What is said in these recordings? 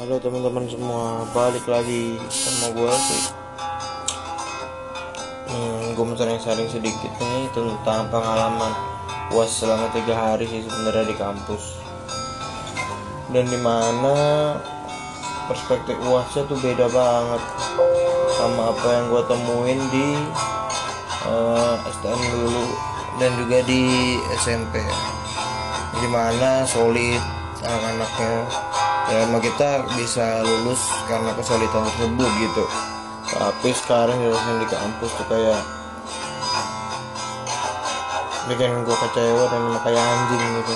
Halo teman-teman semua, balik lagi sama gue sih. Hmm, gue mau sharing-sharing sedikit nih tentang pengalaman uas selama tiga hari sih sebenarnya di kampus. Dan di mana perspektif uasnya tuh beda banget sama apa yang gue temuin di uh, STM dulu dan juga di SMP. Di mana solid anak-anaknya ya emang kita bisa lulus karena kesulitan tersebut gitu. Tapi sekarang yang di kampus tuh kayak bikin gue kecewa dan kayak anjing gitu.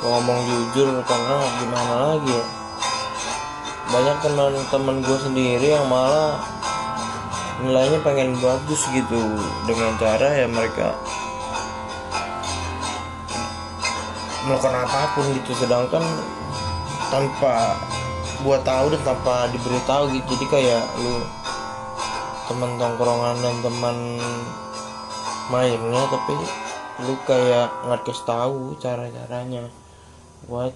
Ngomong jujur karena gimana lagi ya? Banyak teman-teman gue sendiri yang malah nilainya pengen bagus gitu dengan cara ya mereka melakukan apa pun gitu. Sedangkan tanpa buat tahu dan tanpa diberitahu gitu. Jadi kayak lu teman tongkrongan dan teman mainnya tapi lu kayak nggak kasih tahu cara caranya buat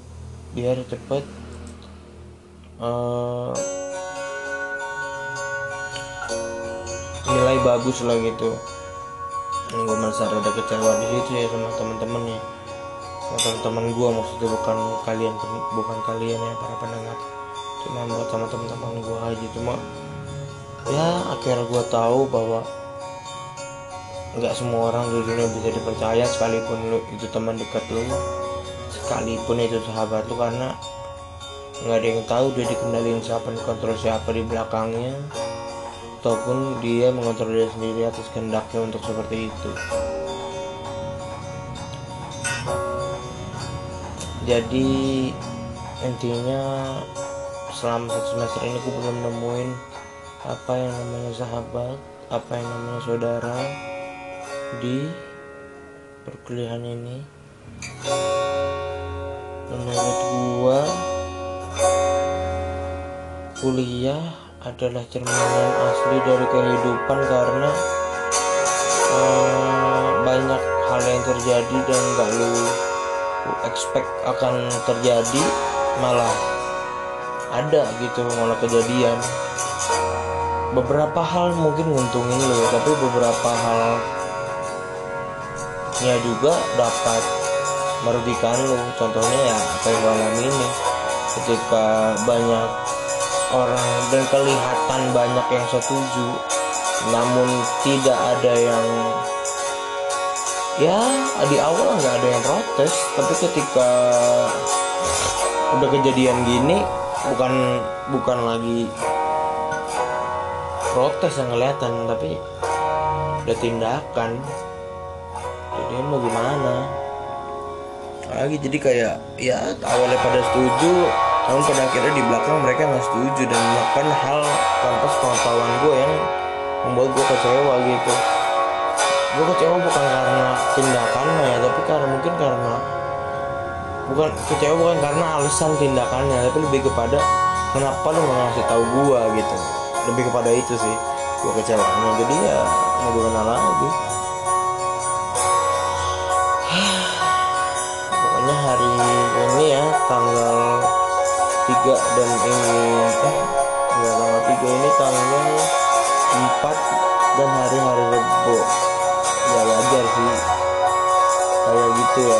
biar cepet uh, nilai bagus lah gitu. Yang gue merasa ada kecewa di situ ya sama teman-temannya teman-teman gue maksudnya bukan kalian bukan kalian ya para pendengar. Cuma buat sama teman-teman gue aja. Cuma ya akhirnya gue tahu bahwa nggak semua orang di dunia bisa dipercaya sekalipun lu itu teman dekat lu. Sekalipun itu sahabat lu karena nggak ada yang tahu dia dikendalin siapa dikontrol siapa di belakangnya ataupun dia mengontrol diri sendiri atas kehendaknya untuk seperti itu jadi intinya selama satu semester ini gue belum nemuin apa yang namanya sahabat apa yang namanya saudara di perkuliahan ini. Menurut gua kuliah adalah cerminan asli dari kehidupan karena uh, banyak hal yang terjadi dan gak lu expect akan terjadi malah ada gitu malah kejadian. Beberapa hal mungkin nguntungin lo tapi beberapa hal ya juga dapat merugikan lo contohnya ya apa yang ini ketika banyak orang dan kelihatan banyak yang setuju namun tidak ada yang ya di awal nggak ada yang protes tapi ketika udah kejadian gini bukan bukan lagi protes yang kelihatan tapi udah tindakan. Jadi mau gimana? Lagi jadi kayak ya awalnya pada setuju namun pada akhirnya di belakang mereka nggak setuju dan melakukan hal tanpa pengetahuan gue yang membuat gue kecewa gitu gue kecewa bukan karena tindakannya ya tapi karena mungkin karena bukan kecewa bukan karena alasan tindakannya tapi lebih kepada kenapa lu nggak ngasih tahu gue gitu. Lebih kepada itu sih gue kecewanya. Jadi ya mau gimana lagi. Pokoknya hari ini ya tanggal 3 dan ini eh tanggal 3 ini tanggal 4 dan hari-hari rebo ya wajar sih. Kayak gitu ya.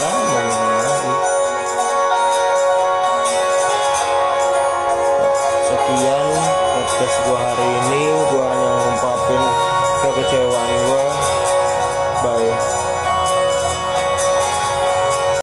Ya mau lagi sekian podcast gua hari ini. Gua hanya ngungkapin kekecewaan gua. Bye.